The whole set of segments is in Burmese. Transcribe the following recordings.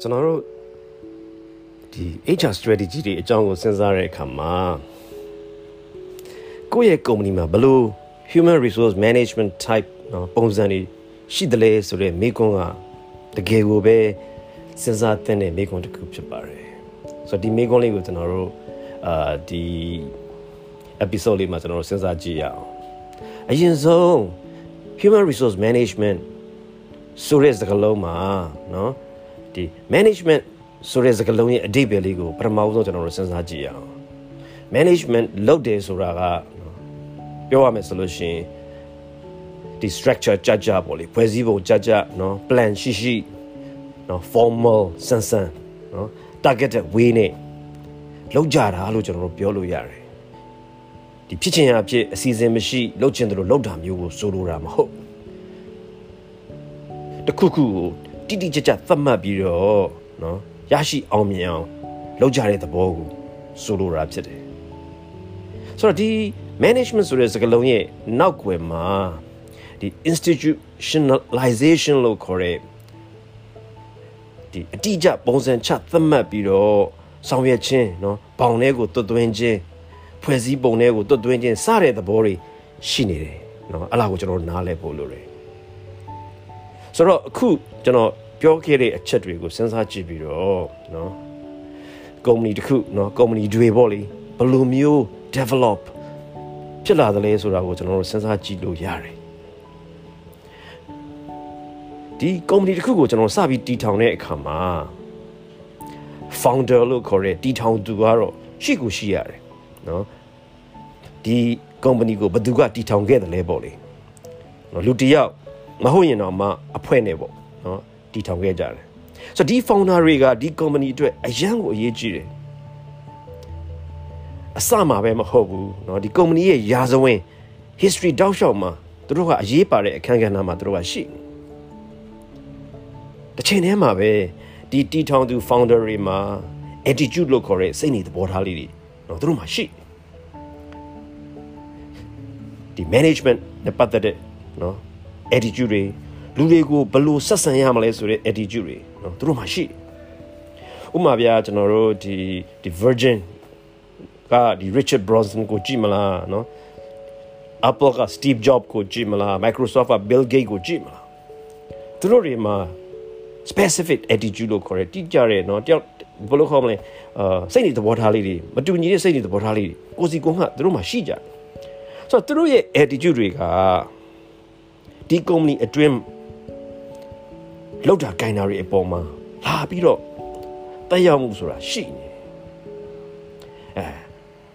ကျွန်တော်တို့ဒီ HR strategy တွေအကြောင်းကိုစဉ်းစားတဲ့အခါမှာကိုယ့်ရဲ့ company မှာဘယ်လို human resource management type နော်ပုံစံတွေရှိတယ်လဲဆိုတဲ့မိကွန်းကတကယ်ကိုပဲစဉ်းစားသင့်တဲ့မိကွန်းတစ်ခုဖြစ်ပါတယ်ဆိုတော့ဒီမိကွန်းလေးကိုကျွန်တော်တို့အာဒီ episode လေးမှာကျွန်တော်တို့စဉ်းစားကြည့်ရအောင်အရင်ဆုံး human resource management ဆိုတဲ့စကားလုံးမှာเนาะ ဒီ management ဆိုတဲ့စကားလုံးရဲ့အဓိပ္ပာယ်လေးကိုပထမဆုံးကျွန်တော်တို့စဉ်းစားကြည့်ရအောင် management လုပ်တယ်ဆိုတာကပြောရမယ်ဆိုလို့ရှိရင်ဒီ structure ကြကြပေါ့လေဖွဲ့စည်းပုံကြကြเนาะ plan ရှိရှိเนาะ formal ဆန်းဆန်းเนาะ targeted way နဲ့လောက်ကြတာလို့ကျွန်တော်တို့ပြောလို့ရတယ်ဒီဖြစ်ချင်ရဖြစ်အစီအစဉ်မရှိလုပ်ချင်တယ်လို့လုပ်တာမျိုးကိုဆိုလိုတာမဟုတ်တခုခုကို တိတိကျကျသတ်မှတ်ပြီးတော့เนาะရရှိအောင်မြင်အောင်လုပ်ကြတဲ့သဘောကိုဆိုလိုတာဖြစ်တယ်ဆိုတော့ဒီ management ဆိုတဲ့စကားလုံးရဲ့နောက်ွယ်မှာဒီ institutionalization လို့ခေါ်တဲ့ဒီအတိအကျပုံစံချသတ်မှတ်ပြီးတော့ဆောင်ရွက်ခြင်းเนาะဘောင်ထဲကိုတွတ်သွင်းခြင်းဖွဲ့စည်းပုံထဲကိုတွတ်သွင်းခြင်းစတဲ့သဘောတွေရှိနေတယ်เนาะအဲ့ဒါကိုကျွန်တော်နားလည်ဖို့လိုတယ် ဆိုတော့အခုကျွန်တော်ပြောခဲ့တဲ့အချက်တွေကိုစဉ်းစားကြည့်ပြီးတော့เนาะကုမ္ပဏီတစ်ခုเนาะကုမ္ပဏီတွေပေါ့လေဘယ်လိုမျိုး develop ဖြစ်လာသလဲဆိုတာကိုကျွန်တော်တို့စဉ်းစားကြည့်လို့ရတယ်ဒီကုမ္ပဏီတစ်ခုကိုကျွန်တော်စပြီးတည်ထောင်တဲ့အခါမှာ founder လို့ခေါ်တဲ့တည်ထောင်သူကတော့ရှိကိုရှိရတယ်နော်ဒီ company ကိုဘယ်သူကတည်ထောင်ခဲ့တယ်လဲပေါ့လေနော်လူတယောက် မဟုတ်ရင်တော့မှအဖွဲ့နဲ့ပေါ့နော်တည်ထောင်ခဲ့ကြတယ်ဆိုတော့ဒီ founder တွေကဒီ company အတွက်အရန်ကိုအရေးကြီးတယ်အစမှာပဲမဟုတ်ဘူးเนาะဒီ company ရဲ့ရာဇဝင် history တောက်လျှောက်မှာသူတို့ကအရေးပါတဲ့အခန်းကဏ္ဍမှာသူတို့ကရှိတစ်ချိန်တည်းမှာပဲဒီတီထောင်သူ founder တွေမှာ attitude လို့ခေါ်တဲ့စိတ်နေသဘောထားလေးတွေเนาะသူတို့မှာရှိဒီ management နဲ့ပတ်သက်တဲ့เนาะ attitude တွေလူတွေကိုဘယ်လိုဆက်ဆံရမလဲဆိုတဲ့ attitude တွေเนาะသူတို့မှာရှိဥပမာပြကျွန်တော်တို့ဒီဒီ virgin ကဒီ Richard Branson ကိုကြည့်မလားเนาะ Apple က Steve Jobs ကိုကြည့်မလား Microsoft က Bill Gates ကိုကြည့်မလားသူတို့တွေမှာ specific attitude လို့ခေါ်တယ်တိကျတဲ့เนาะတယောက်ဘယ်လိုခေါ်မလဲအာစိတ်နေသဘောထားလေးတွေမတူညီတဲ့စိတ်နေသဘောထားလေးတွေကိုစီကုန်းကသူတို့မှာရှိကြတယ်ဆိုတော့သူတို့ရဲ့ attitude တွေက ဒီ company အတွင်းလောက်တာဂိုင်နာတွေအပေါ်မှာလာပြီးတော့တက်ရောက်မှုဆိုတာရှိနေအဲ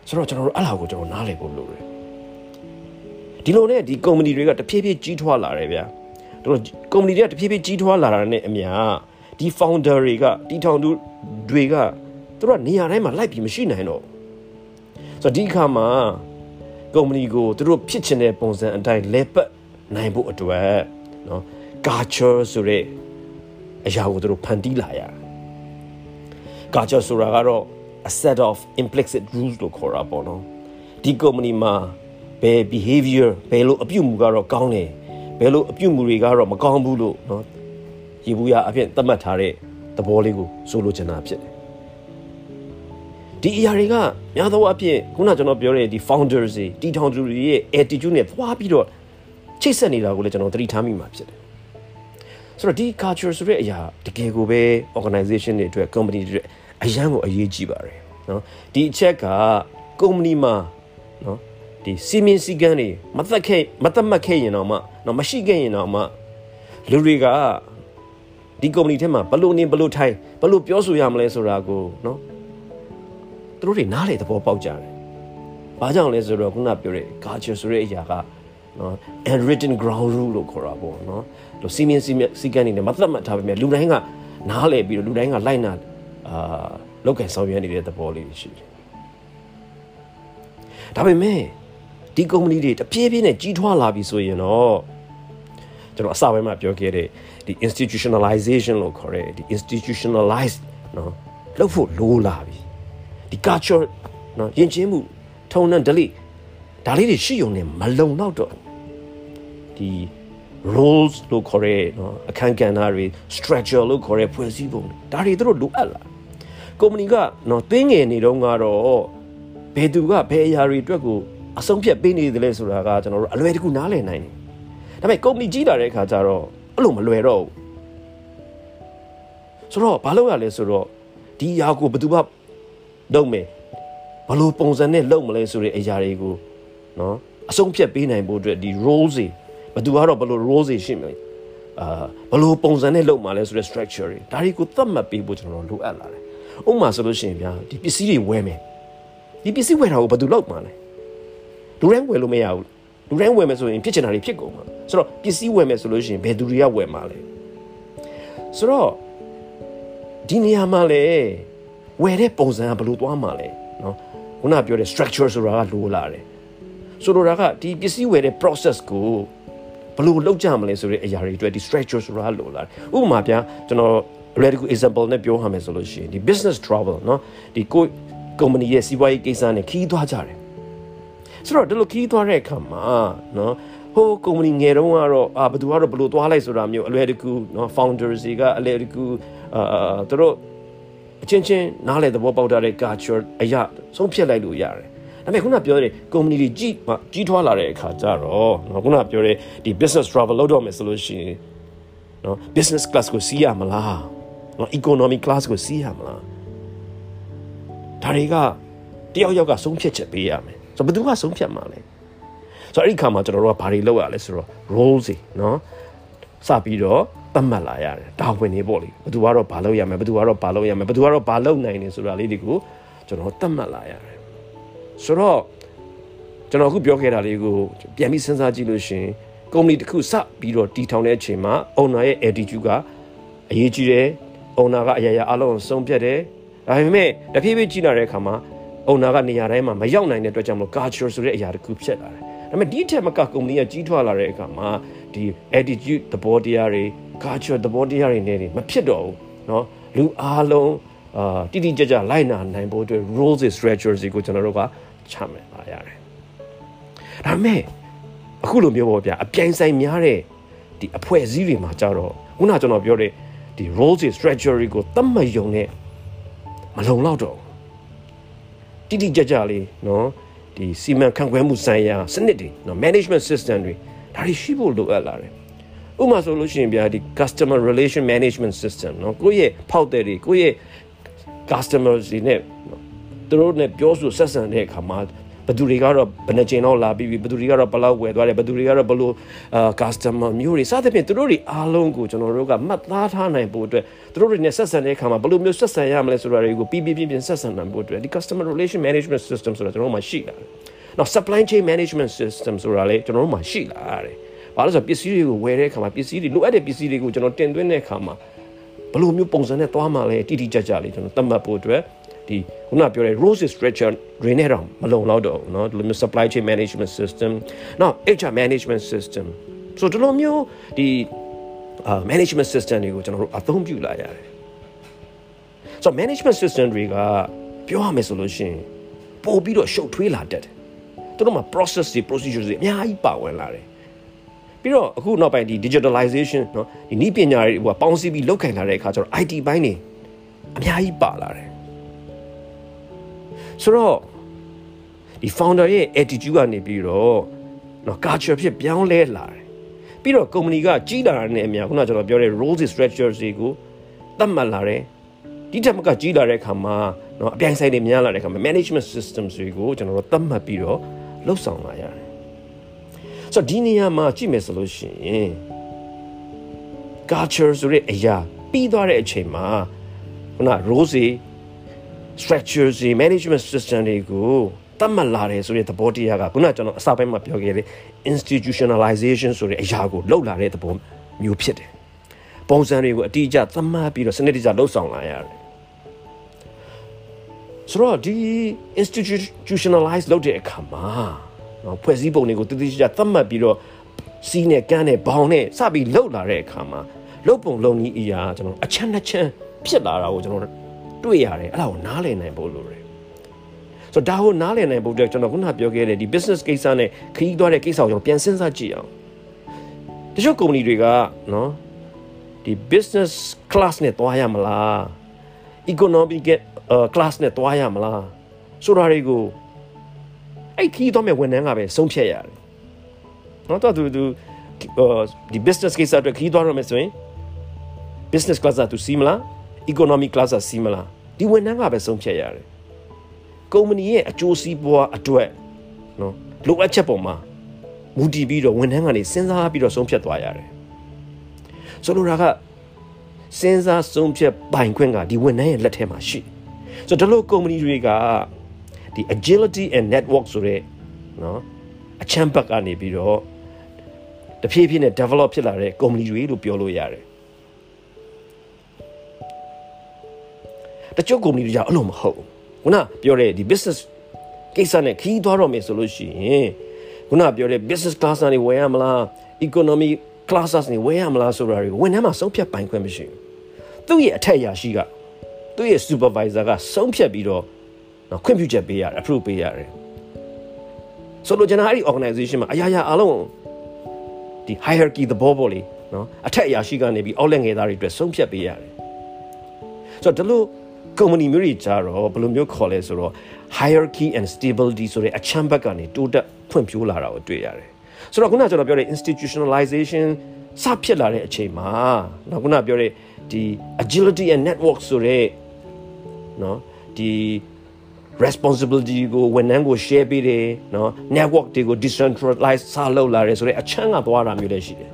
ဆိုတော့ကျွန်တော်တို့အဲ့လာကိုကျွန်တော်နားလည်ဖို့လိုတယ်ဒီလိုနဲ့ဒီကုမ္ပဏီတွေကတဖြည်းဖြည်းကြီးထွားလာတယ်ဗျာတို့ကုမ္ပဏီတွေကတဖြည်းဖြည်းကြီးထွားလာတာနဲ့အမျှဒီ founder တွေကတီထောင်သူတွေကသူတို့ကနေရာတိုင်းမှာလိုက်ပြီးမရှိနိုင်တော့ဆိုတော့ဒီအခါမှာကုမ္ပဏီကိုသူတို့ဖြစ်ချင်တဲ့ပုံစံအတိုင်းလဲပတ် နိုင်ဖို့အတွက်เนาะ culture ဆိုတဲ့အရာကိုသူတို့ဖန်တီးလာရ culture ဆိုတာကတော့ a set of implicit rules လို့ခေါ်တာပေါ့နော်ဒီ company မှာဘယ် behavior ဘယ်လိုအပြုအမူကတော့ကောင်းတယ်ဘယ်လိုအပြုအမူတွေကတော့မကောင်းဘူးလို့နော်ရေဘူးရအဖြစ်သတ်မှတ်ထားတဲ့သဘောလေးကိုဆိုလိုချင်တာဖြစ်တယ်ဒီအရာတွေကများသောအားဖြင့်ခုနကျွန်တော်ပြောတဲ့ဒီ founders တွေတီထောင်သူတွေရဲ့ attitude နဲ့သွားပြီးတော့ ချိတ်ဆက်နေတာကိုလည်းကျွန်တော်သတိထားမိမှာဖြစ်တယ်ဆိုတော့ဒီ culture ဆိုတဲ့အရာတကယ်ကိုပဲ organization တွေအတွက် company တွေအတွက်အရန်ကိုအရေးကြီးပါတယ်နော်ဒီအချက်ကကုမ္ပဏီမှာနော်ဒီစီမင်းစည်းကမ်းတွေမသက်ခဲ့မသက်မှတ်ခဲ့ရင်တော့မှနော်မရှိခဲ့ရင်တော့မှလူတွေကဒီကုမ္ပဏီထဲမှာဘလို့နေဘလို့ထိုင်ဘလို့ပြောဆိုရမလဲဆိုတာကိုနော်သူတို့တွေနားလေသဘောပေါက်ကြတယ်။ဘာကြောင့်လဲဆိုတော့ခုနပြောတဲ့ culture ဆိုတဲ့အရာက နော် unwritten ground rule လို့ခေါ်တာပေါ့နော်။လို့စီမင်းစီမင်းစီကံနေနဲ့မသက်မှတ်ထားပေမဲ့လူတိုင်းကနားလေပြီးတော့လူတိုင်းကလိုက်နာအာလောက်ကင်ဆောင်ရွက်နေတဲ့သဘောလေးရှိတယ်။ဒါပေမဲ့ဒီကုမ္ပဏီတွေတပြေးပြေးနဲ့ကြီးထွားလာပြီဆိုရင်တော့ကျွန်တော်အစပိုင်းမှာပြောခဲ့တဲ့ဒီ institutionalization လို့ခေါ်တဲ့ဒီ institutionalized နော်လုပ်ဖို့လိုလာပြီဒီ culture နော်ယဉ်ကျေးမှုထုံနှံ delete ဒါလေးတွေရှိုံနဲ့မလုံတော့တော့ဒီ roles လို့ခေါ်ရဲနော်အခန်းကဏ္ဍတွေ structure လို့ခေါ်ရဲဖွဲ့စည်းပုံဒါတွေသူတို့လိုအပ်လာကုမ္ပဏီကနော်သင်းငယ်နေတော့ကတော့ဘယ်သူကဘယ်အရာတွေအတွက်ကိုအဆုံးဖြတ်ပေးနေတယ်လဲဆိုတာကကျွန်တော်တို့အလွယ်တကူနားလည်နိုင်တယ်ဒါပေမဲ့ကုမ္ပဏီကြီးလာတဲ့အခါကျတော့အဲ့လိုမလွယ်တော့ဘူးဆိုတော့ဘာလို့ရလဲဆိုတော့ဒီအရာကိုဘယ်သူမှလုပ်မယ်ဘယ်လိုပုံစံနဲ့လုပ်မလဲဆိုတဲ့အရာတွေကို နော်အဆုံးဖြတ်ပေးနိုင်ဖို့အတွက်ဒီ roles တွေဘယ်သူကတော့ဘယ်လို roles တွေရှိမလဲအာဘယ်လိုပုံစံနဲ့လုပ်မှာလဲဆိုတဲ့ structure တွေဒါတွေကိုသတ်မှတ်ပေးဖို့ကျွန်တော်တို့လိုအပ်လာတယ်ဥပမာဆိုလို့ရှိရင်ဗျာဒီပစ္စည်းတွေဝယ်မယ်ဒီပစ္စည်းဝယ်တာကိုဘယ်သူလုပ်မှာလဲလူတိုင်းဝယ်လို့မရဘူးလူတိုင်းဝယ်မယ်ဆိုရင်ဖြစ်ချင်တာတွေဖြစ်ကုန်မှာဆိုတော့ပစ္စည်းဝယ်မယ်ဆိုလို့ရှိရင်ဘယ်သူတွေကဝယ်မှာလဲဆိုတော့ဒီနေရာမှာလေဝယ်တဲ့ပုံစံကဘယ်လိုသွားမှာလဲနော်ခုနပြောတဲ့ structure ဆိုတာကလိုလာတယ် ဆိုလိုတာကဒီပစ္စည်းဝယ်တဲ့ process ကိုဘယ်လိုလုပ်ကြမလဲဆိုတဲ့အရာတွေအတွက်ဒီ structure ဆိုတာလိုလာတယ်ဥပမာပြကျွန်တော် radical example နဲ့ပြောရမယ်ဆိုလို့ရှိရင်ဒီ business travel เนาะဒီကို company ရဲ့စီးပွားရေးကိစ္စနဲ့ခီးသွားကြတယ်ဆိုတော့ဒီလိုခီးသွားတဲ့အခါမှာเนาะဟို company ငယ်တုန်းကတော့အာဘယ်သူကတော့ဘယ်လိုသွားလိုက်ဆိုတာမျိုးအလွယ်တကူเนาะ founders တွေကအလွယ်တကူအာသူတို့အချင်းချင်းနားလေသဘောပေါက်တဲ့ culture အရာဆုံးဖြတ်လိုက်လို့ရတယ် ဒါပေမဲ့ခုနပြောတဲ့ company တွေကြီးကြီးထွားလာတဲ့အခါကျတော့နော်ခုနပြောတဲ့ဒီ business travel လုပ်တော့မယ်ဆိုလို့ရှိရင်နော် business class ကိုစီးရမလားနော် economy class ကိုစီးရမလားဒါတွေကတယောက်ယောက်ကဆုံးဖြတ်ချက်ပေးရမယ်ဆိုတော့ဘယ်သူကဆုံးဖြတ်မှာလဲဆိုတော့အဲ့ဒီခါမှာကျွန်တော်တို့ကဘာတွေလုပ်ရလဲဆိုတော့ roles တွေနော်စပြီးတော့သတ်မှတ်လာရတယ်တာဝန်တွေပေါ့လေဘယ်သူကတော့ဘာလုပ်ရမယ်ဘယ်သူကတော့ဘာလုပ်ရမယ်ဘယ်သူကတော့ဘာလုပ်နိုင်နေဆိုတာလေးတွေကိုကျွန်တော်သတ်မှတ်လာရတယ် ဆိုတော့ကျွန်တော်အခုပြောခဲ့တာလေးကိုပြန်ပြီးစဉ်းစားကြည့်လို့ရှင်ကုမ္ပဏီတစ်ခုစပြီးတော့တီထောင်တဲ့အချိန်မှာ owner ရဲ့ attitude ကအရေးကြီးတယ် owner ကအရာရာအလုံးစုံပြတ်တယ်ဒါပေမဲ့တဖြည်းဖြည်းကြီးလာတဲ့အခါမှာ owner ကနေရာတိုင်းမှာမရောက်နိုင်တဲ့အတွက်ကြောင့်မလို့ culture ဆိုတဲ့အရာတစ်ခုဖြစ်လာတယ်ဒါပေမဲ့ဒီထက်မကကုမ္ပဏီကကြီးထွားလာတဲ့အခါမှာဒီ attitude သဘောတရားတွေ culture သဘောတရားတွေနဲ့မဖြစ်တော့ဘူးเนาะလူအားလုံး အာတိတိကျကျလိုက်နာနိုင်ဖို့အတွက် rules and structures ကိုကျွန်တော်တို့ကချမှတ်လာရတယ်။ဒါမဲ့အခုလိုမျိုးပေါ့ဗျာအပြိုင်ဆိုင်များတဲ့ဒီအဖွဲ့အစည်းတွေမှာကြတော့ခုနကျွန်တော်ပြောတဲ့ဒီ rules and structure ကိုသတ်မှတ်ယုံနဲ့မလုံလောက်တော့တိတိကျကျလေးနော်ဒီစီမံခန့်ခွဲမှုဆိုင်ရာစနစ်တွေနော် management system တွေဒါတွေရှိဖို့လိုအပ်လာတယ်ဥပမာဆိုလို့ရှိရင်ဗျာဒီ customer relation management system เนาะကိုယ့်ရဲ့ဖောက်တဲ့တွေကိုယ့်ရဲ့ customers တွေနဲ့သူတို့နဲ့ပြောဆိုဆက်ဆံတဲ့အခါမှာဘယ်သူတွေကတော့ဘယ်နှချိန်တော့လာပြီးပြီဘယ်သူတွေကတော့ဘယ်လောက်ဝယ်သွားတယ်ဘယ်သူတွေကတော့ဘယ်လိုအာ customer မျိုးတွေစသဖြင့်သူတို့တွေအားလုံးကိုကျွန်တော်တို့ကမှတ်သားထားနိုင်ဖို့အတွက်သူတို့တွေနဲ့ဆက်ဆံတဲ့အခါမှာဘယ်လိုမျိုးဆက်ဆံရမလဲဆိုတာတွေကိုပြီးပြီးပြင်းပြင်းဆက်ဆံနိုင်ဖို့အတွက်ဒီ customer relation management system ဆိုတာကျွန်တော်တို့မှာရှိလာတယ်။နောက် supply chain management system ဆိုတာလေကျွန်တော်တို့မှာရှိလာတယ်။ဘာလို့ဆိုပစ္စည်းတွေကိုဝယ်တဲ့အခါမှာပစ္စည်းတွေလိုအပ်တဲ့ပစ္စည်းတွေကိုကျွန်တော်တင်သွင်းတဲ့အခါမှာ ဘယ်လိုမျိုးပုံစံနဲ့သွားမှလဲတိတိကျကျလေးကျွန်တော်သတ်မှတ်ဖို့အတွက်ဒီခုနပြောတဲ့ rose structure တွေနဲ့တော့မလုံလောက်တော့ဘူးเนาะဒီလိုမျိုး supply chain management system နောက် HR management system ဆိုဒီလိုမျိုးဒီအာ management system တွေကိုကျွန်တော်တို့အသုံးပြုလာရတယ်ဆိုတော့ management system တွေကပြောရမယ်ဆိုလို့ရှိရင်ပို့ပြီးတော့ရှုပ်ထွေးလာတတ်တယ်သူတို့မှာ process တွေ procedures တွေအများကြီးပါဝင်လာတယ် ပြီးတော့အခုနောက်ပိုင်းဒီ digitalization เนาะဒီနည်းပညာတွေဟိုပေါင်းစည်းပြီးလောက်ခံလာတဲ့အခါကျတော့ IT ဘိုင်းနေအများကြီးပါလာတယ်ဆိုတော့ဒီ founder ရဲ့ attitude ကနေပြီးတော့နော် culture ဖြစ်ပြောင်းလဲလာတယ်ပြီးတော့ company ကကြီးလာတဲ့အများခုနကျွန်တော်ပြောတဲ့ roles and structures တွေကိုသတ်မှတ်လာတယ်ဒီထက်မကကြီးလာတဲ့အခါမှာနော်အပြိုင်ဆိုင်တွေများလာတဲ့အခါမှာ management systems တွေကိုကျွန်တော်တို့သတ်မှတ်ပြီးတော့လှုပ်ဆောင်လာရတယ် ဆိုတော့ဒီနေရာမှာကြည့်မယ်ဆိုလို့ရှိရင် culture ဆိုတဲ့အရာပြီးသွားတဲ့အချိန်မှာခုန roles structures တွေ management system တွေကိုတတ်မှတ်လာတယ်ဆိုတဲ့သဘောတရားကခုနကျွန်တော်အစပိုင်းမှာပြောခဲ့တဲ့ institutionalization ဆိုတဲ့အရာကိုလှုပ်လာတဲ့သဘောမျိုးဖြစ်တယ်။ပုံစံတွေကိုအတိအကျသတ်မှတ်ပြီးတော့စနစ်တကျလှုပ်ဆောင်လာရတယ်။ဆိုတော့ဒီ institutionalize လုပ်တဲ့အခါမှာ နော်ဖွဲ့စည်းပုံတွေကိုတတိကျသတ်မှတ်ပြီးတော့စီးနဲ့ကန်းနဲ့ဘောင်နဲ့စပြီးလှုပ်လာတဲ့အခါမှာလှုပ်ပုံလုံကြီးအရာကျွန်တော်အချမ်းနှချမ်းဖြစ်လာတာကိုကျွန်တော်တွေ့ရတယ်အဲ့ဒါကိုနားလည်နိုင်ဖို့လိုတယ်ဆိုတော့ဒါကိုနားလည်နိုင်ဖို့အတွက်ကျွန်တော်ခုနပြောခဲ့တဲ့ဒီ business ကိစ္စနဲ့ခရီးသွားတဲ့ကိစ္စကိုကျွန်တော်ပြန်စဉ်းစားကြည့်အောင်တချို့ကုမ္ပဏီတွေကနော်ဒီ business class နဲ့တွားရမလား economic class နဲ့တွားရမလားဆိုတာတွေကို အဲ့ခီးတော့မဲ့ဝန်ထမ်းကပဲဆုံးဖြတ်ရတယ်နော်တော့သူသူဒီ business case အတွက်ခီးသွားရမယ်ဆိုရင် business class ကသူစီးမလား economic class ကစီးမလားဒီဝန်ထမ်းကပဲဆုံးဖြတ်ရတယ်ကုမ္ပဏီရဲ့အကျိုးစီးပွားအတွက်နော်လိုအပ်ချက်ပေါ်မှာမူတည်ပြီးတော့ဝန်ထမ်းကနေစဉ်းစားပြီးတော့ဆုံးဖြတ်သွားရတယ်ဆိုလိုတာကစဉ်းစားဆုံးဖြတ်ပိုင်ခွင့်ကဒီဝန်ထမ်းရဲ့လက်ထဲမှာရှိဆိုတော့ဒီလိုကုမ္ပဏီတွေက ဒီ agility and network ဆိုတဲ့နော်အချမ်းဘက်ကနေပြီးတော့တဖြည်းဖြည်းနဲ့ develop ဖြစ်လာတဲ့ကုမ္ပဏီတွေလို့ပြောလို့ရတယ်တချို့ကုမ္ပဏီတွေကြောင့်အဲ့လိုမဟုတ်ခုနပြောတဲ့ဒီ business ကိစ္စနဲ့ခီးသွားတော့မယ်ဆိုလို့ရှိရင်ခုနပြောတဲ့ business class နေဝယ်ရမလား economy classes နေဝယ်ရမလားဆိုတာတွေကိုဝန်ထမ်းမှာဆုံးဖြတ်ပိုင်ခွင့်မရှိဘူးသူ့ရဲ့အထက်အရာရှိကသူ့ရဲ့ supervisor ကဆုံးဖြတ်ပြီးတော့ နော်ခွင့်ပြုချက်ပေးရတယ် approve ပေးရတယ်ဆိုတော့ကျွန်တော်အဲ့ဒီ organization မှာအရာရာအားလုံးဒီ hierarchy သဘောပေါ်လေနော်အထက်အရာရှိကနေပြီးအောက်လက်ငယ်သားတွေအတွက်ဆုံးဖြတ်ပေးရတယ်ဆိုတော့ဒီလို company မျိုးတွေကြတော့ဘယ်လိုမျိုးခေါ်လဲဆိုတော့ hierarchy and stability ဆိုတဲ့အချမ်းဘက်ကနေတိုးတက်ဖွံ့ဖြိုးလာတာကိုတွေ့ရတယ်ဆိုတော့ခုနကျွန်တော်ပြောတဲ့ institutionalization စဖြစ်လာတဲ့အချိန်မှာနော်ခုနပြောတဲ့ဒီ agility and network ဆိုတဲ့နော်ဒီ responsibility ကိုဝန်ထမ်းကို share ပေးတယ်နော် network တွေကို decentralize စလုပ်လာတယ်ဆိုတဲ့အချမ်းကသွားတာမျိုးလည်းရှိတယ်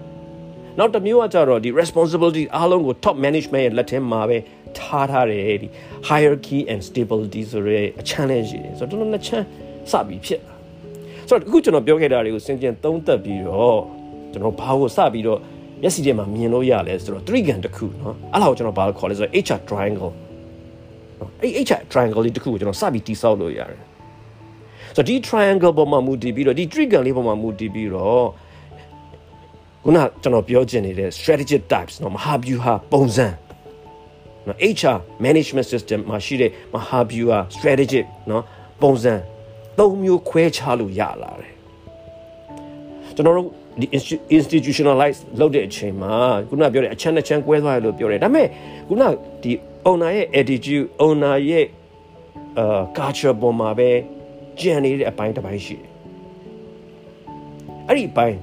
နောက်တစ်မျိုးကကြတော့ဒီ responsibility အားလုံးကို top management ရဲ့လက်ထဲမှာပဲထားထားတယ်ဒီ hierarchy and stability ဆိုတဲ့အချမ်းလည်းရှိတယ်ဆိုတော့တို့နှစ်ချမ်းစပြီးဖြစ်လာဆိုတော့အခုကျွန်တော်ပြောခဲ့တာတွေကိုစင်ကြင်သုံးသပ်ပြီးတော့ကျွန်တော်ဘာကိုစပြီးတော့မျက်စိထဲမှာမြင်လို့ရလဲဆိုတော့ three gun တစ်ခုเนาะအဲ့ဒါကိုကျွန်တော်ဘာလို့ခေါ်လဲဆိုတော့ HR triangle နော် အဲ့ HR triangle လေးတစ်ခုကိုကျွန်တော်စပြီးတိဆောက်လို့ရတယ်ဆိုတော့ဒီ triangle ပေါ်မှာမူတည်ပြီးတော့ဒီ triangle လေးပေါ်မှာမူတည်ပြီးတော့ခုနကျွန်တော်ပြောချင်နေတဲ့ strategic types နော်မဟာဗျူဟာပုံစံနော် HR management system မှာရှိတဲ့မဟာဗျူဟာ strategic နော်ပုံစံ၃မျိုးခွဲခြားလို့ရလာတယ်ကျွန်တော်တို့ဒီ institutionalize လုပ်တဲ့အချိန်မှာခုနပြောတဲ့အချမ်းအချမ်းကွဲသွားရလို့ပြောတယ်ဒါပေမဲ့ခုနဒီ owner ရဲ့ attitude owner ရဲ့အာ culture ပေါ်မှာပဲကြံနေတဲ့အပိုင်းတစ်ပိုင်းရှိတယ်အဲ့ဒီအပိုင်း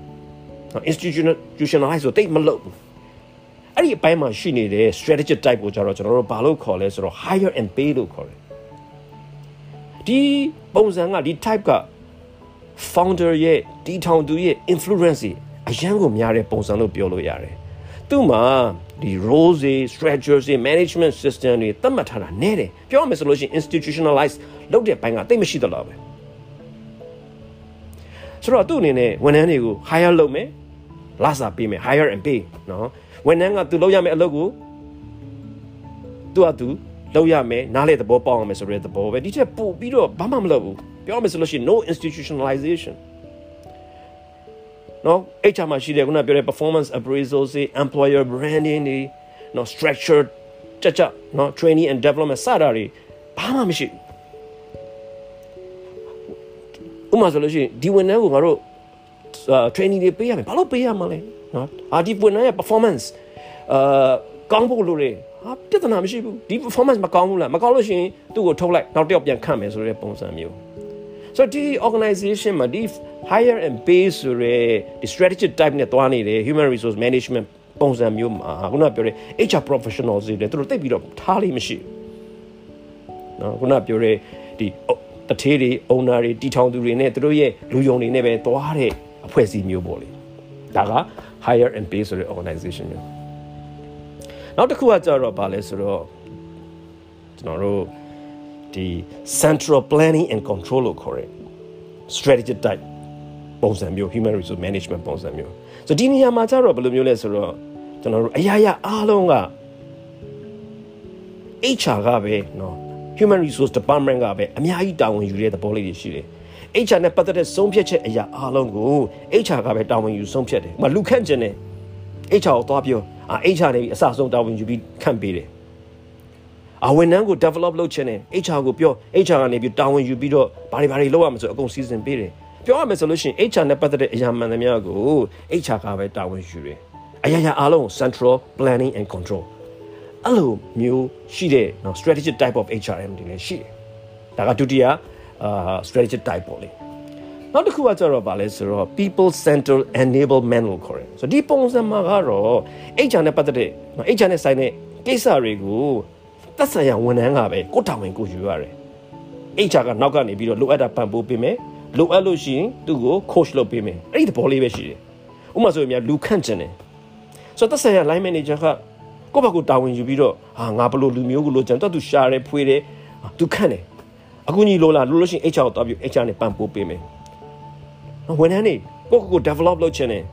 institutionalize ဆိုတိတ်မလုပ်ဘူးအဲ့ဒီအပိုင်းမှာရှိနေတဲ့ strategic type ကိုကြတော့ကျွန်တော်တို့ဘာလို့ခေါ်လဲဆိုတော့ hire and pay လို့ခေါ်တယ်ဒီပုံစံကဒီ type က founder ရဲ့တီထောင်သူရဲ့ influence အရန်ကိုများတဲ့ပုံစံလို့ပြောလို့ရတယ် သူ့မှာဒီ roles တွေ structures တွေ management system တွေသတ်မှတ်ထားတာနည်းတယ်ပြောရမယ်ဆိုလို့ရှိရင် institutionalize လုပ်တဲ့ဘိုင်းကတိတ်မရှိတော့လောက်ပဲဆိုတော့သူ့အနေနဲ့ဝန်ထမ်းတွေကို hire လုပ်မယ်လာစာပေးမယ် hire and pay နော်ဝန်ထမ်းကသူလုပ်ရမယ့်အလုပ်ကိုသူကသူလုပ်ရမယ်နားလေသဘောပေါက်အောင်မယ်ဆိုတဲ့သဘောပဲဒီချက်ပို့ပြီးတော့ဘာမှမလုပ်ဘူးပြောမယ်ဆိုလို့ရှိရင် no institutionalization နော် HR မှာရှိတယ်ခုနပြောတဲ့ performance appraisals တွေ employer branding တွေနော် structure ကြကြနော် training and development စတာတွေဘာမှမရှိဘူးဥပမာဆိုလို့ရှိရင်ဒီဝန်ထမ်းကိုငါတို့ training တွေပေးရမယ်ဘာလို့ပေးရမှာလဲနော်အာဒီဝန်ထမ်းရဲ့ performance အာကောင်းဖို့လိုတယ်ဟာပြဿနာမရှိဘူးဒီ performance မကောင်းဘူးလားမကောင်းလို့ရှိရင်သူ့ကိုထုတ်လိုက်နောက်တစ်ယောက်ပြန်ခန့်မယ်ဆိုတဲ့ပုံစံမျိုး ဆိုတော့ဒီ organization မှာဒီ hire and pay ဆိုတဲ့ဒီ strategic type နဲ့တွားနေတဲ့ human resource management ပုံစံမျိုးမှာခုနပြောတဲ့ HR professionals တွေလည်းသူတို့တိတ်ပြီးတော့ထားလိမ့်မရှိဘူးနော်ခုနပြောတဲ့ဒီတထေးတွေ owner တွေတီထောင်သူတွေနဲ့သူတို့ရဲ့လူယုံတွေနဲ့ပဲတွားတဲ့အဖွဲ့အစည်းမျိုးပေါ့လေဒါက hire and pay ဆိုတဲ့ organization မျိုးနောက်တစ်ခုကကြတော့ဗာလဲဆိုတော့ကျွန်တော်တို့ ဒီ central planning and control လို့ခေါ်တဲ့ strategy type ပုံစံမျိုး human resource management ပုံစံမျိုးဆိုဒီနေရာမှာကြတော့ဘယ်လိုမျိုးလဲဆိုတော့ကျွန်တော်တို့အရာရာအားလုံးက HR ကပဲเนาะ human resource department ကပဲအများကြီးတာဝန်ယူတဲ့သဘောလေးတွေရှိတယ် HR နဲ့ပတ်သက်တဲ့ဆုံးဖြတ်ချက်အရာအားလုံးကို HR ကပဲတာဝန်ယူဆုံးဖြတ်တယ်။မလူခန့်ကျင်တယ် HR ကိုသွားပြောအာ HR နေပြီးအစဆုံးတာဝန်ယူပြီးခန့်ပေးတယ်။ အဝန်ထမ်းကို develop လုပ်ချင်တယ် HR ကိုပြော HR ကနေပြီးတာဝန်ယူပြီးတော့ဘာတွေဘာတွေလုပ်ရမလဲဆိုအကုန်စီစဉ်ပေးတယ်။ပြောရမယ်ဆိုလို့ရှိရင် HR နဲ့ပတ်သက်တဲ့အရာမှန်သမျှကို HR ကပဲတာဝန်ယူတယ်အရာရာအားလုံး central planning and control အဲ့လိုမျိုးရှိတဲ့နော် strategic type of HRM တွေလည်းရှိတယ်ဒါကဒုတိယအာ strategic type ပေါ့လေနောက်တစ်ခုကကျတော့ဗာလဲဆိုတော့ people centered enablement လို့ခေါ်တယ်ဆိုတော့ဒီပုံစံမှာကတော့ HR နဲ့ပတ်သက်တဲ့ HR နဲ့ဆိုင်တဲ့ကိစ္စတွေကို သက်ဆိုင်ရာဝန်ထမ်းကပဲကိုတာဝန်ကိုယူရတယ် HR ကနောက်ကနေပြီးတော့လိုအပ်တာပံ့ပိုးပေးမယ်လိုအပ်လို့ရှိရင်သူ့ကို coach လုပ်ပေးမယ်အဲ့ဒီသဘောလေးပဲရှိတယ်ဥပမာဆိုရင်များလူခန့်ကျင်တယ်ဆိုတော့သက်ဆိုင်ရာ line manager ကကိုယ့်ဘက်ကိုတာဝန်ယူပြီးတော့ဟာငါဘလို့လူမျိုးကိုလိုချင်တော့သူရှာတယ်ဖွေးတယ်သူခန့်တယ်အခုညီလိုလားလိုလို့ရှိရင် HR ကိုတော့ပြီး HR နဲ့ပံ့ပိုးပေးမယ်ဝန်ထမ်းတွေကိုယ့်ကိုယ်ကို develop လုပ်ချင်တယ်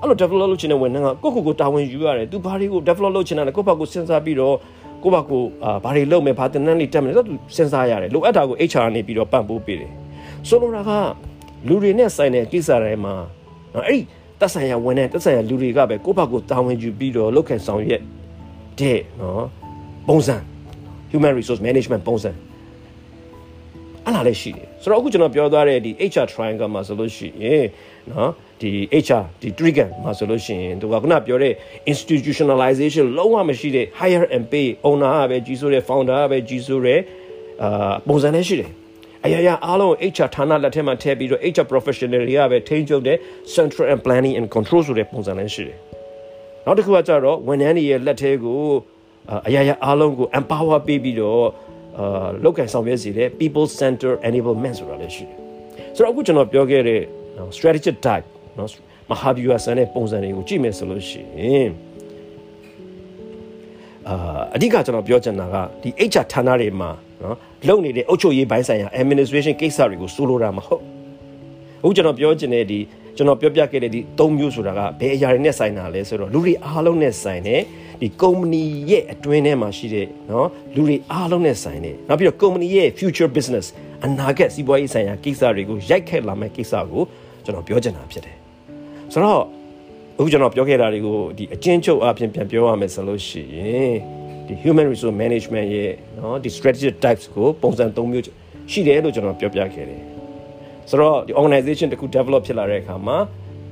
အဲ့လို develop လုပ်ချင်တဲ့ဝန်ထမ်းကကိုယ့်ကိုယ်ကိုတာဝန်ယူရတယ်သူဘာတွေကို develop လုပ်ချင်တာလဲကိုယ့်ဘက်ကိုစဉ်းစားပြီးတော့ ကိုယ့်ဘက်ကိုအာဘာတွေလုပ်မယ်ဘာတင်နန်းလေးတက်မယ်ဆိုတော့သူစဉ်းစားရတယ်လိုအပ်တာကို HR နေပြီးတော့ပံ့ပိုးပေးတယ်ဆိုလိုတာကလူတွေနဲ့ဆိုင်တဲ့ကိစ္စတွေမှာနော်အဲ့ဒီတက်ဆိုင်ရာဝန်ထမ်းတက်ဆိုင်ရာလူတွေကပဲကိုယ့်ဘက်ကိုတာဝန်ယူပြီးတော့လုပ်ခံဆောင်ရွက်တဲ့နော်ပုံစံ human resource management ပုံစံအဲ့လားလည်းရှိတယ်ဆိုတော့အခုကျွန်တော်ပြောသွားတဲ့ဒီ HR triangle မှာဆိုလို့ရှိရင်နော် ဒီ HR ဒီ trigger မှာဆိုလို့ရှိရင်သူကခုနပြောတဲ့ institutionalization လုံးဝမရှိတဲ့ hire and pay owner ကပဲကြီးစိုးတဲ့ founder ကပဲကြီးစိုးတဲ့အာပုံစံနဲ့ရှိတယ်အရာရာအားလုံး HR ဌာနလက်ထက်မှာထည့်ပြီးတော့ HR professional တွေကပဲထိန်းချုပ်တဲ့ central and planning and control ဆိုတဲ့ပုံစံနဲ့ရှိတယ်နောက်တစ်ခုကကြတော့ဝန်ထမ်းတွေရဲ့လက်ထဲကိုအရာရာအားလုံးကို empower ပေးပြီးတော့အာလောက်ကန်ဆောင်ရွက်စီတဲ့ people center enablement ဆိုတာလည်းရှိတယ်ဆိုတော့အခုကျွန်တော်ပြောခဲ့တဲ့ strategic type နော်မဟာဗျူဟာဆန်တဲ့ပုံစံတွေကိုကြည့်မယ်ဆိုလို့ရှိရင်အာအဓိကကျွန်တော်ပြောချင်တာကဒီ HR ဌာနတွေမှာနော်လုပ်နေတဲ့အုပ်ချုပ်ရေးပိုင်းဆိုင်ရာ administration ကိစ္စတွေကိုစိုးလို့တာမဟုတ်အခုကျွန်တော်ပြောချင်တဲ့ဒီကျွန်တော်ပြောပြခဲ့တဲ့ဒီ၃မျိုးဆိုတာကဘယ်အရာတွေနဲ့ဆိုင်တာလဲဆိုတော့လူတွေအားလုံးနဲ့ဆိုင်တဲ့ဒီကုမ္ပဏီရဲ့အတွင်းထဲမှာရှိတဲ့နော်လူတွေအားလုံးနဲ့ဆိုင်တဲ့နောက်ပြီးတော့ကုမ္ပဏီရဲ့ future business အနာဂတ်စီးပွားရေးဆိုင်ရာကိစ္စတွေကိုရိုက်ခတ်လာမယ့်ကိစ္စကိုကျွန်တော်ပြောချင်တာဖြစ်တယ် ဆိုတော့အခုကျွန်တော်ပြောခဲ့တာတွေကိုဒီအချင်းချုပ်အပြင်ပြန်ပြောရမယ်ဆိုလို့ရှိရင်ဒီ human resource management ရဲ့နော်ဒီ strategic types ကိုပုံစံ၃မျိုးရှိတယ်လို့ကျွန်တော်ပြောပြခဲ့တယ်ဆိုတော့ဒီ organization တခု develop ဖြစ်လာတဲ့အခါမှာ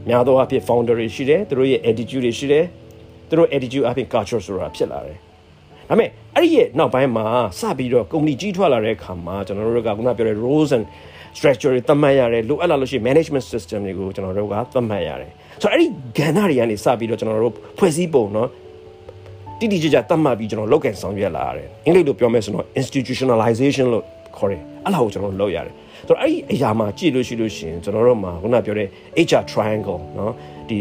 များသောအားဖြင့် founder တွေရှိတယ်သူတို့ရဲ့ attitude တွေရှိတယ်သူတို့ attitude အပြင် culture ဆိုတာဖြစ်လာတယ်ဒါပေမဲ့အဲ့ဒီရဲ့နောက်ပိုင်းမှာစပြီးတော့ company ကြီးထွားလာတဲ့အခါမှာကျွန်တော်တို့ကခုနပြောတဲ့ roles and structure တွေသတ်မှတ်ရတယ်လိုအပ်လာလို့ရှိရင် management system တွေကိုကျွန်တော်တို့ကသတ်မှတ်ရတယ်ဆိုတော့အဲ့ဒီကဏ္ဍတွေကနေစပြီးတော့ကျွန်တော်တို့ဖွဲ့စည်းပုံเนาะတိတိကျကျသတ်မှတ်ပြီးကျွန်တော်လုပ်ကန်ဆောင်ရွက်လာရတယ်အင်္ဂလိပ်လိုပြောမယ်ဆိုတော့ institutionalization လို့ခေါ်တယ်အဲ့လောက်ကိုကျွန်တော်လုပ်ရတယ်ဆိုတော့အဲ့ဒီအရာမှာကြည့်လို့ရှိလို့ရှိရင်ကျွန်တော်တို့မှာခုနပြောတဲ့ HR triangle เนาะဒီ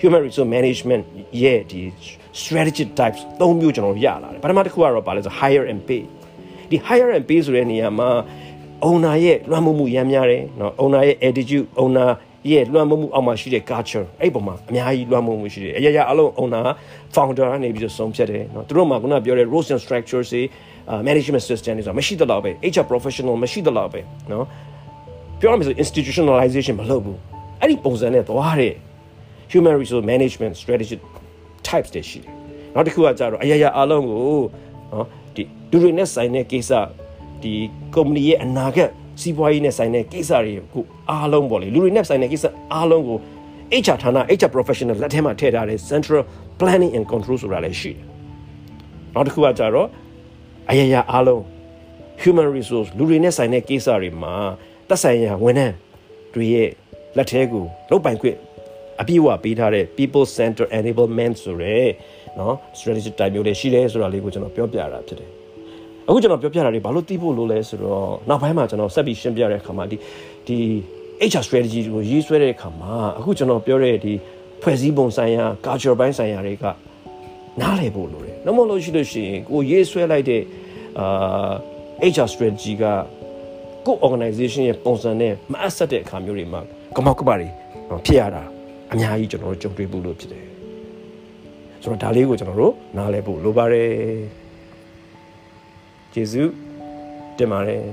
human resource management ရဲ့ဒီ strategic types သုံးမျိုးကျွန်တော်ရလာတယ်ပထမတစ်ခုကတော့ပါလဲဆို hire and pay ဒီ hire and pay ဆိုတဲ့နေရာမှာ အုံနာရဲ့လွှမ်းမိုးမှုရမ်းများတယ်နော်အုံနာရဲ့ attitude အုံနာရဲ့လွှမ်းမိုးမှုအောက်မှာရှိတဲ့ culture အဲ့ပုံမှာအများကြီးလွှမ်းမိုးမှုရှိတယ်အရာရာအလုံးအုံနာ founder ကနေပြီးတော့ဆုံးဖြတ်တယ်နော်သူတို့မှာခုနပြောတဲ့ roles and structures တွေ management system တွေဆိုတာမရှိတော့ပဲ HR professional မရှိတော့ပဲနော်ပြောရမယ်ဆို institutionalization မလုပ်ဘူးအဲ့ဒီပုံစံနဲ့သွားတဲ့ human resource management strategy types တွေရှိတယ်နောက်တစ်ခုကကြတော့အရာရာအလုံးကိုနော်ဒီဒူရီနဲ့ဆိုင်တဲ့ကိစ္စ ဒီ company ရဲ့အနာဂတ်စီးပွားရေးနဲ့ဆိုင်တဲ့ကိစ္စတွေကိုအားလုံးပေါ့လေလူတွေနဲ့ဆိုင်တဲ့ကိစ္စအားလုံးကို HR ဌာန HR professional လက်ထဲမှာထည့်ထားတဲ့ central planning and control ဆိုတာလည်းရှိတယ်နောက်တစ်ခုကကြတော့အရာရာအားလုံး human resource လူတွေနဲ့ဆိုင်တဲ့ကိစ္စတွေမှာသက်ဆိုင်ရာဝန်ထမ်းတွေရဲ့လက်ထဲကိုလုပ်ပိုင်ခွင့်အပြည့်အဝပေးထားတဲ့ people center enablement ဆိုရဲเนาะ strategy type မျိုးတွေရှိတယ်ဆိုတာလေးကိုကျွန်တော်ပြောပြတာဖြစ်တယ် အခုကျွန်တော်ပြောပြတာတွေဘာလို့သိဖို့လိုလဲဆိုတော့နောက်ပိုင်းမှာကျွန်တော်ဆက်ပြီးရှင်းပြတဲ့အခါမှာဒီဒီ HR strategy ကိုရေးဆွဲတဲ့အခါမှာအခုကျွန်တော်ပြောတဲ့ဒီဖွဲ့စည်းပုံဆိုင်ရာ culture ပိုင်းဆိုင်ရာတွေကနားလည်ဖို့လိုတယ်။နောက်မလို့ရှိလို့ရှိရင်ကိုရေးဆွဲလိုက်တဲ့အာ HR strategy ကကို organization ရဲ့ပုံစံနဲ့မအပ်ဆက်တဲ့အခါမျိုးတွေမှာကမောက်ကပတွေဖြစ်ရတာအများကြီးကျွန်တော်တို့ကြုံတွေ့ဖို့လို့ဖြစ်တယ်။ဆိုတော့ဒါလေးကိုကျွန်တော်တို့နားလည်ဖို့လိုပါတယ်။ ကျေးဇူးတင်ပါတယ်